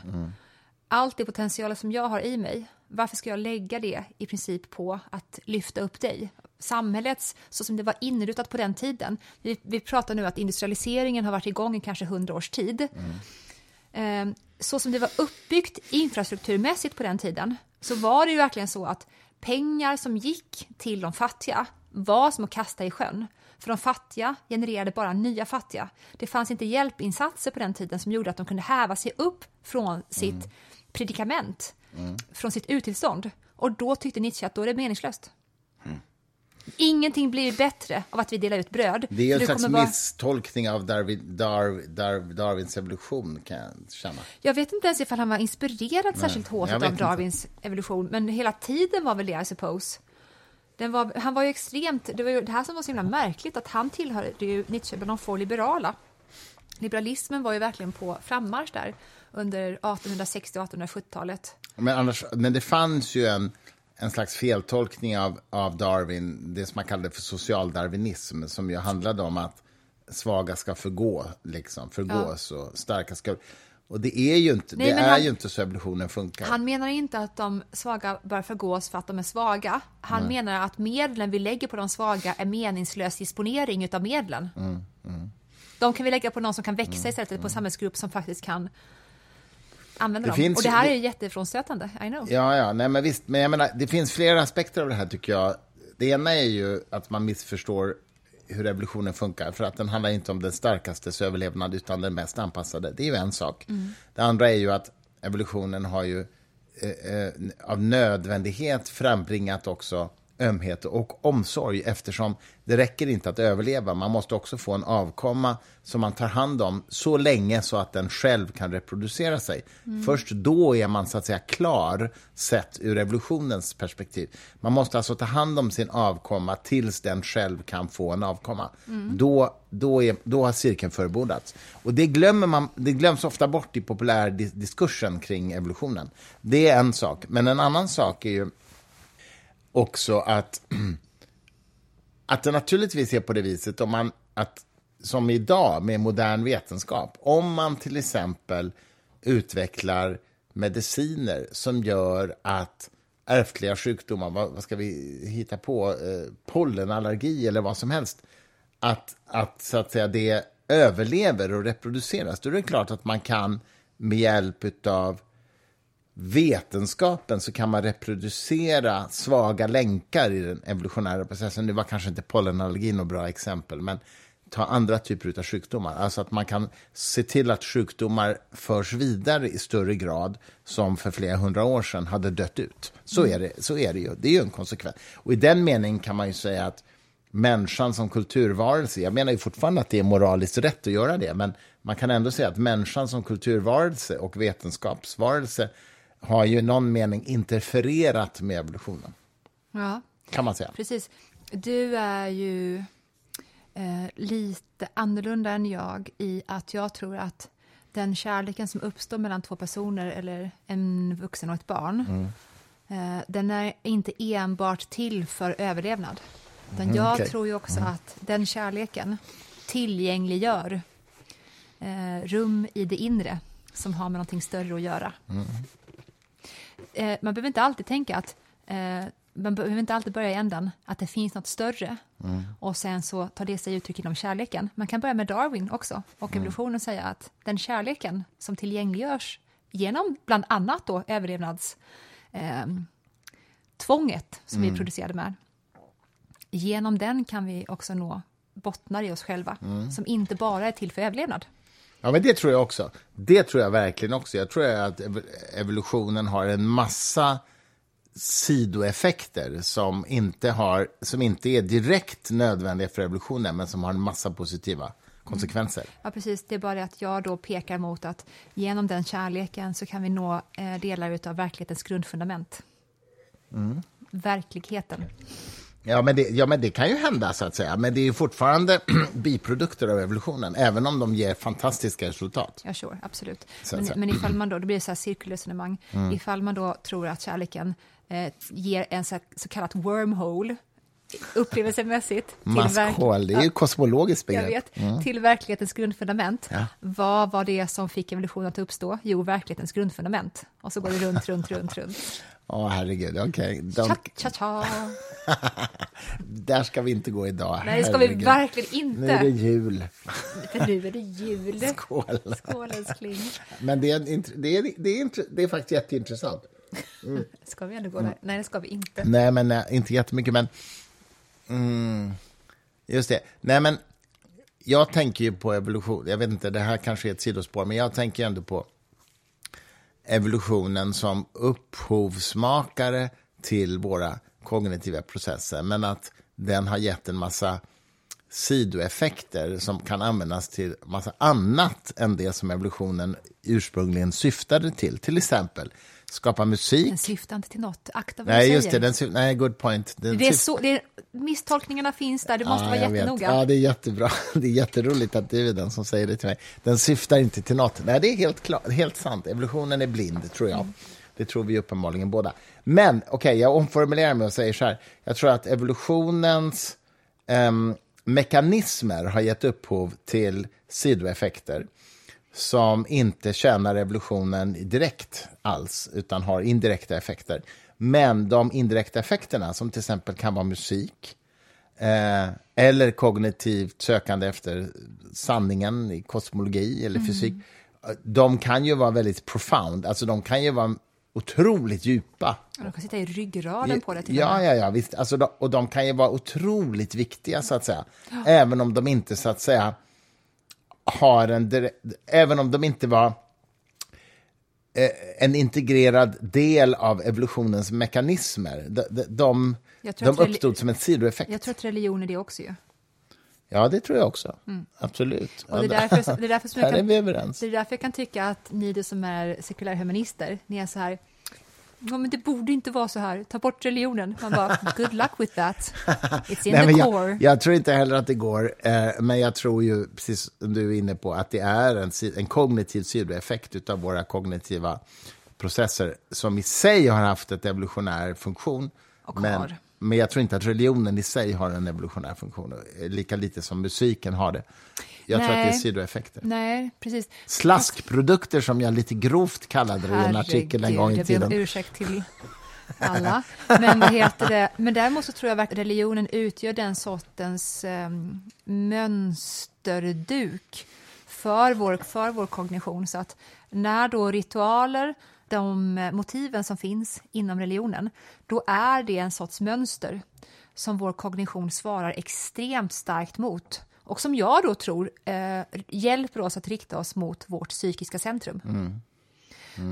[SPEAKER 1] allt det potential som jag har i mig, varför ska jag lägga det i princip på att lyfta upp dig? Samhällets, så som det var inrutat på den tiden, vi, vi pratar nu att industrialiseringen har varit igång i kanske hundra års tid, eh, så som det var uppbyggt infrastrukturmässigt på den tiden så var det ju verkligen så att pengar som gick till de fattiga var som att kasta i sjön. För de fattiga genererade bara nya fattiga. Det fanns inte hjälpinsatser på den tiden som gjorde att de kunde häva sig upp från sitt predikament, från sitt utillstånd. Och då tyckte Nietzsche att då är det meningslöst. Ingenting blir bättre av att vi delar ut bröd.
[SPEAKER 2] Det är en slags
[SPEAKER 1] vara-
[SPEAKER 2] misstolkning av Darwin, Dar, Dar, Darwins evolution, kan jag känna.
[SPEAKER 1] Jag vet inte ens ifall han var inspirerad särskilt hårt av
[SPEAKER 2] vet inte.
[SPEAKER 1] Darwins evolution, men hela tiden var väl det, I suppose. Var, han var ju extremt, det var ju det här som var så himla märkligt, att han tillhörde ju Nietzsche bland de få liberala. Liberalismen var ju verkligen på frammarsch där under 1860 och 1870-talet.
[SPEAKER 2] Men, annars, men det fanns ju en, en slags feltolkning av, av Darwin, det som man kallade för socialdarwinism, som ju handlade om att svaga ska förgå, liksom, förgås och starka ska... Och det är ju inte,
[SPEAKER 1] Nej,
[SPEAKER 2] det är
[SPEAKER 1] han-
[SPEAKER 2] ju inte så evolutionen funkar.
[SPEAKER 1] Han menar inte att de svaga bör förgås för att de är svaga. Han menar att medlen vi lägger på de svaga är meningslös disponering utav medlen.
[SPEAKER 2] Mm,
[SPEAKER 1] De kan vi lägga på någon som kan växa istället på en samhällsgrupp som faktiskt kan använda
[SPEAKER 2] Det
[SPEAKER 1] dem.
[SPEAKER 2] finns
[SPEAKER 1] Och det här är ju jättefrånstötande, I know.
[SPEAKER 2] Ja, ja, nej men visst, men jag menar, det finns flera aspekter av det här tycker jag. Det ena är ju att man missförstår hur evolutionen funkar, för att den handlar inte om den starkastes överlevnad, utan den mest anpassade. Det är ju en sak. Det andra är ju att evolutionen har ju eh, eh, av nödvändighet frambringat också ömhet och omsorg eftersom det räcker inte att överleva. Man måste också få en avkomma som man tar hand om så länge så att den själv kan reproducera sig. Först då är man så att säga klar sett ur evolutionens perspektiv. Man måste alltså ta hand om sin avkomma tills den själv kan få en avkomma. Då, då, är, då har cirkeln förebodats. Och det, glömmer man, det glöms ofta bort i populärdiskursen kring evolutionen. Det är en sak. Men en annan sak är ju också att, att det naturligtvis är på det viset om man, att, som idag med modern vetenskap, om man till exempel utvecklar mediciner som gör att ärftliga sjukdomar, vad, vad ska vi hitta på, eh, pollenallergi eller vad som helst, att, att, så att säga, det överlever och reproduceras, då är det klart att man kan med hjälp av vetenskapen så kan man reproducera svaga länkar i den evolutionära processen. Det var kanske inte pollenallergi något bra exempel, men ta andra typer av sjukdomar. Alltså att man kan se till att sjukdomar förs vidare i större grad som för flera hundra år sedan hade dött ut. Så är det, så är det ju. Det är ju en konsekvens. Och i den meningen kan man ju säga att människan som kulturvarelse, jag menar ju fortfarande att det är moraliskt rätt att göra det, men man kan ändå säga att människan som kulturvarelse och vetenskapsvarelse har ju i någon mening interfererat med evolutionen,
[SPEAKER 1] Ja,
[SPEAKER 2] kan man säga.
[SPEAKER 1] precis. Du är ju eh, lite annorlunda än jag i att jag tror att den kärleken som uppstår mellan två personer eller en vuxen och ett barn, eh, den är inte enbart till för överlevnad. Utan jag
[SPEAKER 2] okej.
[SPEAKER 1] tror ju också att den kärleken tillgängliggör eh, rum i det inre som har med någonting större att göra. Eh, man behöver inte alltid tänka att eh, man behöver inte alltid börja i ändan att det finns något större och sen så tar det sig uttryck inom kärleken. Man kan börja med Darwin också och evolutionen säga att den kärleken som tillgängliggörs genom bland annat då överlevnads eh, tvånget som vi producerade med. Genom den kan vi också nå bottnar i oss själva som inte bara är till för överlevnad.
[SPEAKER 2] Ja, men det tror jag också. Det tror jag verkligen också. Jag tror att ev- evolutionen har en massa sidoeffekter som inte, har, som inte är direkt nödvändiga för evolutionen, men som har en massa positiva konsekvenser.
[SPEAKER 1] Ja, precis. Det är bara det att jag då pekar mot att genom den kärleken så kan vi nå eh, delar av verklighetens grundfundament. Verkligheten.
[SPEAKER 2] Ja men, det, ja, men det kan ju hända, så att säga. Men det är fortfarande biprodukter av evolutionen, även om de ger fantastiska resultat.
[SPEAKER 1] Ja, sure, absolut. Men, men ifall man då, det blir det så här cirkelresonemang, ifall man då tror att kärleken eh, ger en så, så kallat wormhole, upplevelsemässigt,
[SPEAKER 2] Maskhål, det är ju kosmologiskt
[SPEAKER 1] Jag
[SPEAKER 2] begrepp.
[SPEAKER 1] vet, till verklighetens grundfundament.
[SPEAKER 2] Ja.
[SPEAKER 1] Vad var det som fick evolutionen att uppstå? Jo, verklighetens grundfundament. Och så går det runt, runt, runt, runt.
[SPEAKER 2] Åh, herregud. Okej,
[SPEAKER 1] Cha,
[SPEAKER 2] De-
[SPEAKER 1] cha, cha.
[SPEAKER 2] där ska vi inte gå idag.
[SPEAKER 1] Nej, det ska vi verkligen
[SPEAKER 2] Nu är det
[SPEAKER 1] inte.
[SPEAKER 2] jul.
[SPEAKER 1] För nu är det jul.
[SPEAKER 2] Skål.
[SPEAKER 1] Skål, älskling.
[SPEAKER 2] Men det är, det, är, det, är, det är faktiskt jätteintressant.
[SPEAKER 1] Ska vi ändå gå där? Nej, det ska vi inte.
[SPEAKER 2] Nej, men nej, inte jättemycket, men... Mm, just det. Nej, men jag tänker ju på evolution. Jag vet inte, det här kanske är ett sidospår, men jag tänker ändå på evolutionen som upphovsmakare till våra kognitiva processer. Men att den har gett en massa sidoeffekter som kan användas till massa annat än det som evolutionen ursprungligen syftade till. Till exempel skapa musik.
[SPEAKER 1] Den syftar inte till något. Akta vad
[SPEAKER 2] Nej,
[SPEAKER 1] du
[SPEAKER 2] just
[SPEAKER 1] säger.
[SPEAKER 2] det. Den, nej, good point. Den
[SPEAKER 1] det är så, det är, misstolkningarna finns där, du måste
[SPEAKER 2] Ja,
[SPEAKER 1] vara
[SPEAKER 2] jag vet.
[SPEAKER 1] jättenoga.
[SPEAKER 2] Ja, det är jättebra. Det är jätteroligt att du är den som säger det till mig. Den syftar inte till något. Nej, det är helt, klart, helt sant. Evolutionen är blind, tror jag. Det tror vi uppenbarligen båda. Men okej, jag omformulerar mig och säger så här. Jag tror att evolutionens ehm, mekanismer har gett upphov till sidoeffekter som inte tjänar evolutionen direkt alls, utan har indirekta effekter. Men de indirekta effekterna, som till exempel kan vara musik, eh, eller kognitivt sökande efter sanningen i kosmologi eller fysik, eh, de kan ju vara väldigt profound, alltså de kan ju vara otroligt djupa.
[SPEAKER 1] De kan sitta i ryggraden på det till
[SPEAKER 2] Ja, ja, ja, visst. Alltså, de, och de kan ju vara otroligt viktiga, så att säga. Även om de inte, så att säga, har en direkt, Även om de inte var eh, en integrerad del av evolutionens mekanismer. De, de, de, uppstod som en sidoeffekt.
[SPEAKER 1] Jag tror att religion är det också ju.
[SPEAKER 2] Ja, det tror jag också. Absolut.
[SPEAKER 1] Och det, är därför, det, är därför som jag
[SPEAKER 2] Här är
[SPEAKER 1] kan,
[SPEAKER 2] vi överens.
[SPEAKER 1] det är därför jag kan tycka att ni det som är sekulärhumanister, ni är så här, ja men det borde inte vara så här, ta bort religionen. Man bara, good luck with that. It's in
[SPEAKER 2] Nej,
[SPEAKER 1] the core.
[SPEAKER 2] jag, jag tror inte heller att det går, eh, men jag tror ju, precis som du är inne på, att det är en, en kognitiv sidoeffekt av våra kognitiva processer som i sig har haft ett evolutionär funktion.
[SPEAKER 1] Och
[SPEAKER 2] men,
[SPEAKER 1] har.
[SPEAKER 2] Men jag tror inte att religionen i sig har en evolutionär funktion, eh, lika lite som musiken har det. Jag tror att det är
[SPEAKER 1] Nej.
[SPEAKER 2] sidoeffekter.
[SPEAKER 1] Nej, precis.
[SPEAKER 2] Slaskprodukter som jag lite grovt kallade det i en artikel en gång i
[SPEAKER 1] jag ber om
[SPEAKER 2] tiden.
[SPEAKER 1] ursäkt till alla. Men, vad heter det? Men däremot så tror jag att religionen utgör den sortens um, mönsterduk för vår, för vår kognition. Så att när då ritualer, de eh, motiven som finns inom religionen, då är det en sorts mönster som vår kognition svarar extremt starkt mot och som jag då tror eh, hjälper oss att rikta oss mot vårt psykiska centrum.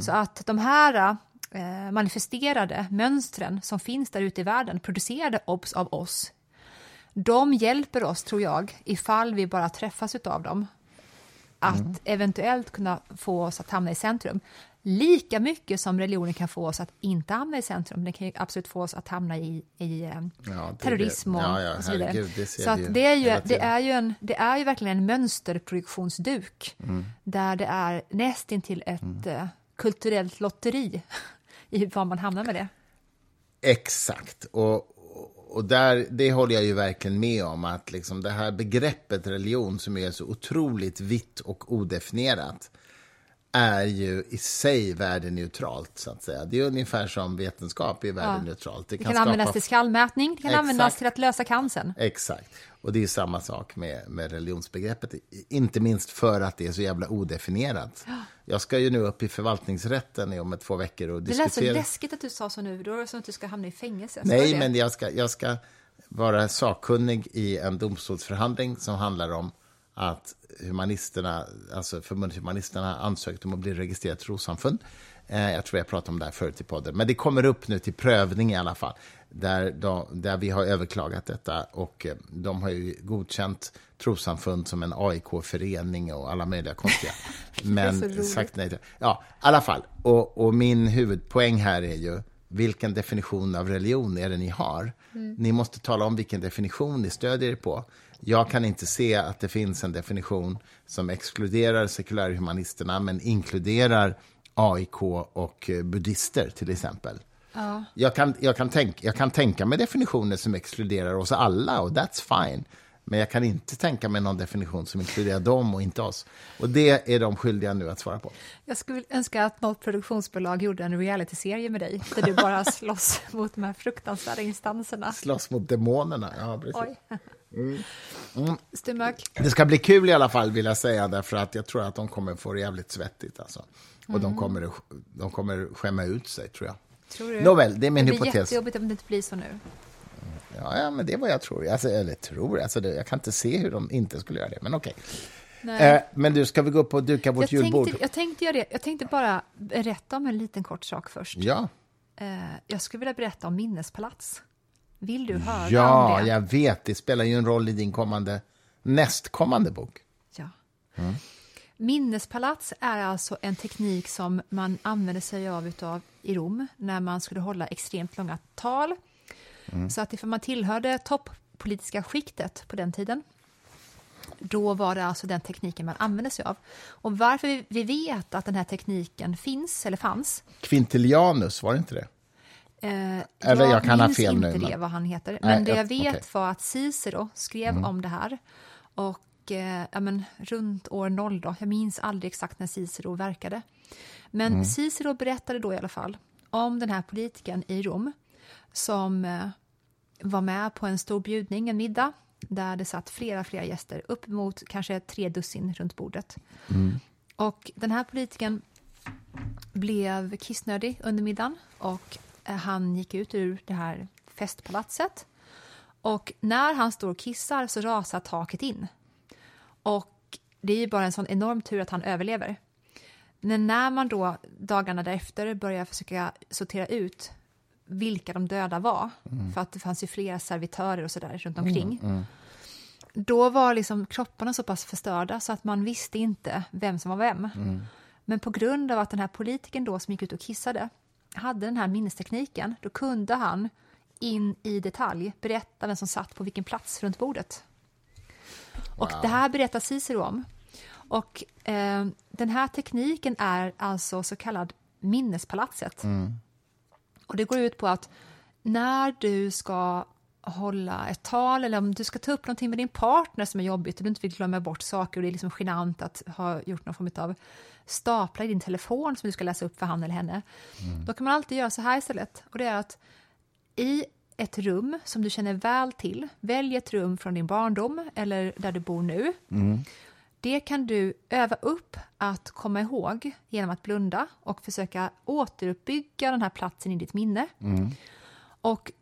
[SPEAKER 1] Så att de här eh, manifesterade mönstren som finns där ute i världen, producerade obs av oss, de hjälper oss, tror jag, ifall vi bara träffas av dem, att eventuellt kunna få oss att hamna i centrum. Lika mycket som religionen kan få oss att inte hamna i centrum. Den kan absolut få oss att hamna i, i eh,
[SPEAKER 2] Ja,
[SPEAKER 1] terrorism och,
[SPEAKER 2] ja, ja,
[SPEAKER 1] och så vidare.
[SPEAKER 2] herregud, det
[SPEAKER 1] så att det, är ju, det, är ju en, det är ju verkligen en mönsterprojektionsduk
[SPEAKER 2] Mm.
[SPEAKER 1] där det är nästintill ett eh, kulturellt lotteri i var man hamnar med det.
[SPEAKER 2] Exakt. Och, och- och där, det håller jag ju verkligen med om. Att liksom det här begreppet religion, som är så otroligt vitt och odefinierat är ju i sig värdeneutralt, så att säga. Det är ungefär som vetenskap är värdeneutralt.
[SPEAKER 1] Det kan, användas till skallmätning, det kan
[SPEAKER 2] Exakt.
[SPEAKER 1] användas till att lösa cancern.
[SPEAKER 2] Exakt. Och det är samma sak med, med religionsbegreppet. Inte minst för att det är så jävla odefinierat. Jag ska ju nu upp i förvaltningsrätten om ett två veckor och
[SPEAKER 1] Det lät så
[SPEAKER 2] diskutera...
[SPEAKER 1] läskigt att du sa så nu, då är det som att du ska hamna i fängelse.
[SPEAKER 2] Nej,
[SPEAKER 1] det?
[SPEAKER 2] men jag ska, jag ska vara sakkunnig i en domstolsförhandling som handlar om att humanisterna, alltså förbundet Humanisterna ansökt om att bli registrerat trossamfund. Eh, jag tror jag pratade om det här förut i podden. Men det kommer upp nu till prövning i alla fall. Där, de, där vi har överklagat detta och eh, de har ju godkänt trossamfund som en AIK-förening och alla möjliga konstiga. Men sagt nej till. Ja, i alla fall. Och, och min huvudpoäng här är ju vilken definition av religion är det ni har? Ni måste tala om vilken definition ni stödjer er på. Jag kan inte se att det finns en definition som exkluderar sekulärhumanisterna men inkluderar AIK och eh, buddister till exempel. Jag, kan, jag, kan tänk, jag kan tänka mig definitioner som exkluderar oss alla och that's fine. Men jag kan inte tänka mig någon definition som inkluderar dem och inte oss. Och det är de skyldiga nu att svara på.
[SPEAKER 1] Jag skulle önska att något produktionsbolag gjorde en realityserie med dig, där du bara slåss mot de här fruktansvärda instanserna.
[SPEAKER 2] Slåss mot demonerna. Ja, precis. Mm.
[SPEAKER 1] Stumök.
[SPEAKER 2] Det ska bli kul i alla fall, vill jag säga, därför att jag tror att de kommer få det jävligt svettigt. Alltså. Och de, kommer, de kommer skämma ut sig, tror jag.
[SPEAKER 1] Tror du?
[SPEAKER 2] Nåväl, det är min
[SPEAKER 1] det blir
[SPEAKER 2] hypotes.
[SPEAKER 1] jättejobbigt om det inte blir så nu.
[SPEAKER 2] Ja, ja, men det är vad jag tror. Alltså, eller tror, alltså, det, jag kan inte se hur de inte skulle göra det, men okej. Eh, men du, ska vi gå upp och duka vårt
[SPEAKER 1] jag,
[SPEAKER 2] julbord?
[SPEAKER 1] tänkte, jag, tänkte göra det. jag tänkte bara berätta om en liten kort sak först.
[SPEAKER 2] Ja,
[SPEAKER 1] Eh, jag skulle vilja berätta om minnespalats. Vill du höra
[SPEAKER 2] Ja,
[SPEAKER 1] om det?
[SPEAKER 2] jag vet. Det spelar ju en roll i din kommande, nästkommande bok.
[SPEAKER 1] Ja. Minnespalats är alltså en teknik som man använde sig av utav i Rom när man skulle hålla extremt långa tal. Så att ifall man tillhörde toppolitiska skiktet på den tiden då var det alltså den tekniken man använde sig av. Och varför vi- vet att den här tekniken finns, eller fanns,
[SPEAKER 2] Quintilianus, var det inte det?
[SPEAKER 1] Eh,
[SPEAKER 2] Eller jag kan ha
[SPEAKER 1] minns
[SPEAKER 2] fel nu,
[SPEAKER 1] inte det
[SPEAKER 2] men-
[SPEAKER 1] vad han heter.
[SPEAKER 2] Nej,
[SPEAKER 1] Men det jag
[SPEAKER 2] jag-
[SPEAKER 1] vet.
[SPEAKER 2] Mm.
[SPEAKER 1] var att Cicero skrev om det här. Och eh, ja, men, runt år 0 då, jag minns aldrig exakt när Cicero verkade. Men
[SPEAKER 2] Mm.
[SPEAKER 1] Cicero berättade då i alla fall om den här politikern i Rom som eh, var med på en stor bjudning, en middag, där det satt flera, flera gäster, upp mot kanske tre dussin runt bordet. Och den här politikern blev kissnödig under middagen och eh, han gick ut ur det här festpalatset. Och när han står och kissar så rasar taket in. Och det är ju bara en sån enorm tur att han överlever. Men när man då dagarna därefter börjar försöka sortera ut vilka de döda var, för att det fanns ju flera servitörer och sådär runt omkring, då var liksom kropparna så pass förstörda så att man visste inte vem som var vem. Men på grund av att den här politikern då som gick ut och kissade hade den här minnestekniken, då kunde han in i detalj berätta vem som satt på vilken plats runt bordet. Och det här berättar Cicero om. Och eh, den här tekniken är alltså så kallad minnespalatset. Och det går ut på att när du ska hålla ett tal eller om du ska ta upp någonting med din partner som är jobbigt och du inte vill glömma bort saker och det är liksom genant att ha gjort någon form av staplar i din telefon som du ska läsa upp för han eller henne. Då kan man alltid göra så här istället. Och det är att i ett rum som du känner väl till, välj ett rum från din barndom eller där du bor nu. Det kan du öva upp att komma ihåg genom att blunda och försöka återuppbygga den här platsen i ditt minne. Och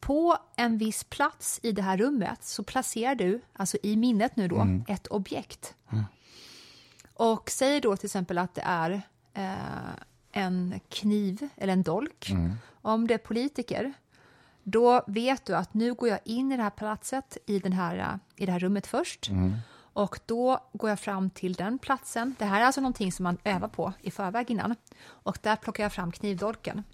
[SPEAKER 1] på en viss plats i det här rummet så placerar du, alltså i minnet nu då, ett objekt. Och säg då till exempel att det är eh, en kniv eller en dolk. Om det är politiker, då vet du att nu går jag in i det här palatset, i, den här, eh, i det här rummet först. Och då går jag fram till den platsen. Det här är alltså någonting som man övar på i förväg innan. Och där plockar jag fram knivdolken.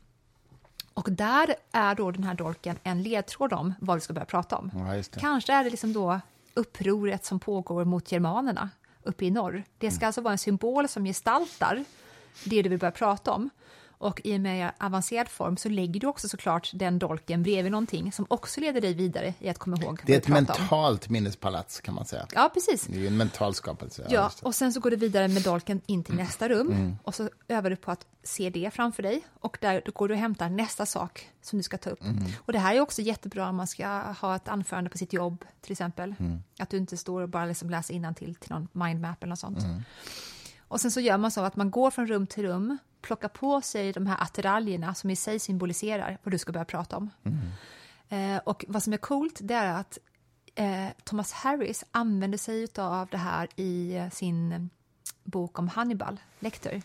[SPEAKER 1] Och där är då den här dolken en ledtråd om vad vi ska börja prata om.
[SPEAKER 2] Ja.
[SPEAKER 1] Kanske är det liksom då upproret som pågår mot germanerna uppe i norr. Det ska alltså vara en symbol som gestaltar det du vill börja prata om. Och i en mer avancerad form så lägger du också såklart den dolken bredvid någonting som också leder dig vidare i att komma ihåg
[SPEAKER 2] Det är ett
[SPEAKER 1] pratar om.
[SPEAKER 2] mentalt minnespalats, kan man säga.
[SPEAKER 1] Ja, precis.
[SPEAKER 2] Det är en mental skapelse.
[SPEAKER 1] Ja, och sen så går du vidare med dolken in till nästa rum och så övar du på att se det framför dig och där går du och hämtar nästa sak som du ska ta upp. Och det här är också jättebra om man ska ha ett anförande på sitt jobb till exempel. Att du inte står och bara liksom läser innantill till någon mindmap eller något sånt. Och sen så gör man så att man går från rum till rum, plockar på sig de här attiraljerna som i sig symboliserar vad du ska börja prata om. Eh, och vad som är coolt det är att eh, Thomas Harris använder sig av det här i eh, sin bok om Hannibal Lecter.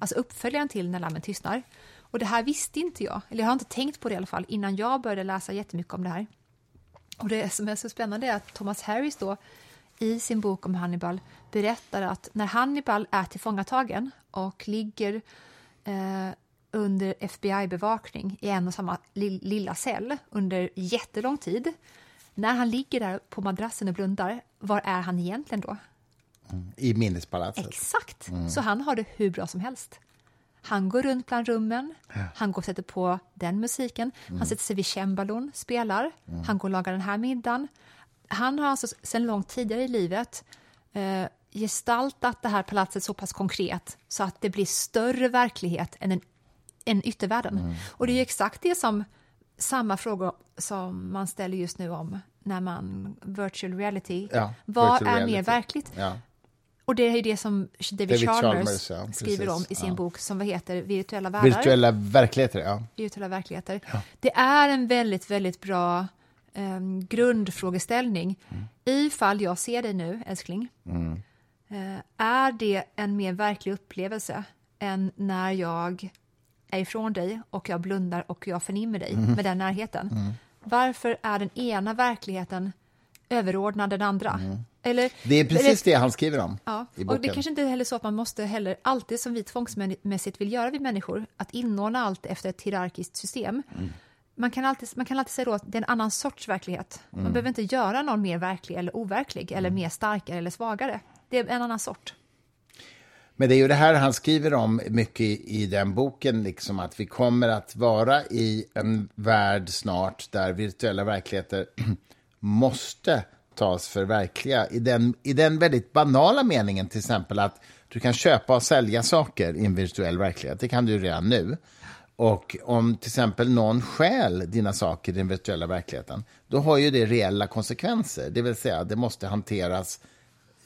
[SPEAKER 1] Alltså uppföljaren till När lammen tystnar. Och det här visste inte jag, eller jag har inte tänkt på det i alla fall, innan jag började läsa jättemycket om det här. Och det som är så spännande är att Thomas Harris då i sin bok om Hannibal berättar att när Hannibal är tillfångatagen och ligger eh, under FBI-bevakning i en och samma li- lilla cell under jättelång tid. När han ligger där på madrassen och blundar, var är han egentligen då?
[SPEAKER 2] I minnespalatset.
[SPEAKER 1] Exakt! Så han har det hur bra som helst. Han går runt bland rummen, han går och sätter på den musiken, han sätter sig vid cembalon, spelar, han går och lagar den här middagen. Han har alltså sedan långt tidigare i livet eh, gestaltat det här palatset så pass konkret så att det blir större verklighet än, en, än yttervärlden. Och det är exakt det som samma frågor som man ställer just nu om när man virtual reality.
[SPEAKER 2] Ja,
[SPEAKER 1] Vad
[SPEAKER 2] virtual
[SPEAKER 1] är
[SPEAKER 2] reality.
[SPEAKER 1] mer verkligt?
[SPEAKER 2] Ja.
[SPEAKER 1] Och det är ju det som David,
[SPEAKER 2] David
[SPEAKER 1] Chalmers,
[SPEAKER 2] Chalmers, ja,
[SPEAKER 1] skriver om i sin bok som vad heter Virtuella världar.
[SPEAKER 2] Virtuella verkligheter, ja.
[SPEAKER 1] Virtuella verkligheter. Det är en väldigt, väldigt bra um, grundfrågeställning. Ifall jag ser dig nu, älskling, eh, är det en mer verklig upplevelse än när jag är ifrån dig och jag blundar och jag förnimmer dig med den närheten? varför är den ena verkligheten överordnad den andra? Eller,
[SPEAKER 2] Mm. Det är precis det han skriver om
[SPEAKER 1] Ja,
[SPEAKER 2] i
[SPEAKER 1] och
[SPEAKER 2] boken.
[SPEAKER 1] det kanske inte är heller så att man måste heller alltid som vi tvångsmässigt vill göra vi människor, att inordna allt efter ett hierarkiskt system.
[SPEAKER 2] Mm.
[SPEAKER 1] Man, kan alltid, man kan alltid säga då att det är en annan sorts verklighet.
[SPEAKER 2] Mm.
[SPEAKER 1] Man behöver inte göra någon mer verklig eller overklig eller mer starkare eller svagare. Det är en annan sort.
[SPEAKER 2] Men det är ju det här han skriver om mycket i, i den boken, liksom att vi kommer att vara i en värld snart där virtuella verkligheter måste tas för verkliga. I den, I den väldigt banala meningen till exempel att du kan köpa och sälja saker i en virtuell verklighet. Det kan du redan nu. Och om till exempel någon stjäl dina saker i den virtuella verkligheten, då har ju det reella konsekvenser. Det vill säga, det måste hanteras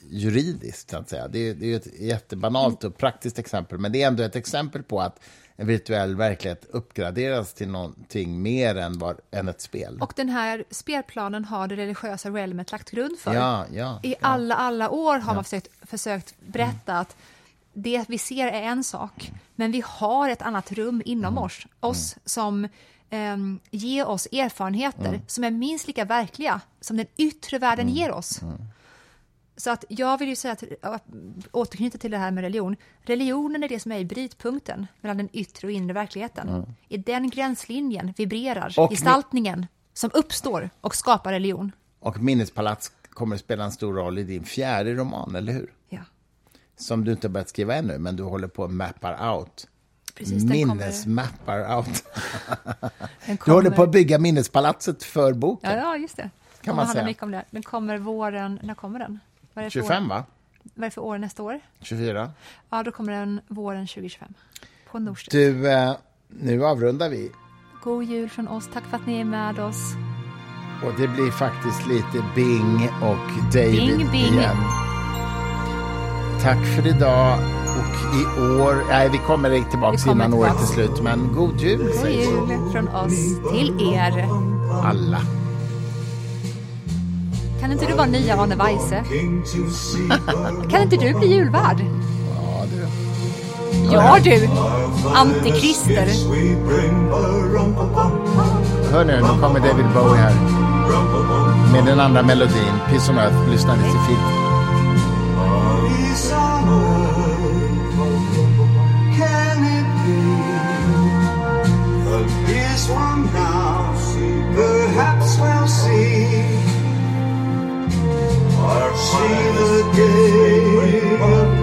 [SPEAKER 2] juridiskt, så att säga. Det är, det är ett jättebanalt och praktiskt exempel, men det är ändå ett exempel på att en virtuell verklighet uppgraderas till någonting mer än, vad, än ett spel.
[SPEAKER 1] Och den här spelplanen har det religiösa realmet lagt grund för.
[SPEAKER 2] Ja, ja,
[SPEAKER 1] I
[SPEAKER 2] ja.
[SPEAKER 1] alla, alla år har man försökt, försökt berätta att det vi ser är en sak, men vi har ett annat rum inom
[SPEAKER 2] Mm.
[SPEAKER 1] oss, oss som ehm, ger oss erfarenheter
[SPEAKER 2] Mm.
[SPEAKER 1] som är minst lika verkliga som den yttre världen
[SPEAKER 2] Mm.
[SPEAKER 1] ger oss. Så att jag vill ju säga att, att återknyta till det här med religion. Religionen är det som är i brytpunkten mellan den yttre och inre verkligheten. I den gränslinjen vibrerar
[SPEAKER 2] Och ni-
[SPEAKER 1] gestaltningen som uppstår och skapar religion.
[SPEAKER 2] Och Minnespalats kommer att spela en stor roll i din fjärde roman, eller hur?
[SPEAKER 1] Ja,
[SPEAKER 2] Som du inte har börjat skriva ännu, men du håller på att mappar out.
[SPEAKER 1] precis.
[SPEAKER 2] Minnesmappar out. Du håller på att bygga minnespalatset för boken.
[SPEAKER 1] Ja, ja just det.
[SPEAKER 2] Kan man säga.
[SPEAKER 1] mycket om det. Den kommer våren, när kommer den? Vad är det för
[SPEAKER 2] 25,
[SPEAKER 1] år?
[SPEAKER 2] va?
[SPEAKER 1] Vad är det för år nästa år?
[SPEAKER 2] 24.
[SPEAKER 1] Ja, då kommer den våren 2025. På Norstedts.
[SPEAKER 2] Du, eh, nu avrundar vi.
[SPEAKER 1] God jul från oss. Tack för att ni är med oss.
[SPEAKER 2] Och det blir faktiskt lite Bing och David
[SPEAKER 1] Bing, bing.
[SPEAKER 2] igen. Tack för idag. Och i år, nej vi kommer tillbaka
[SPEAKER 1] Vi kommer
[SPEAKER 2] innan året är slut, men god jul
[SPEAKER 1] God jul från oss till er.
[SPEAKER 2] alla.
[SPEAKER 1] Kan inte du vara nya Arne Weise? Kan inte du bli julvärd?
[SPEAKER 2] Ja, du.
[SPEAKER 1] Ja du, antikrister.
[SPEAKER 2] Hör nu, nu kommer David Bowie här med den andra melodin, Piss on Earth. Lyssna lite fint.
[SPEAKER 3] From now, perhaps we'll see. Or See the day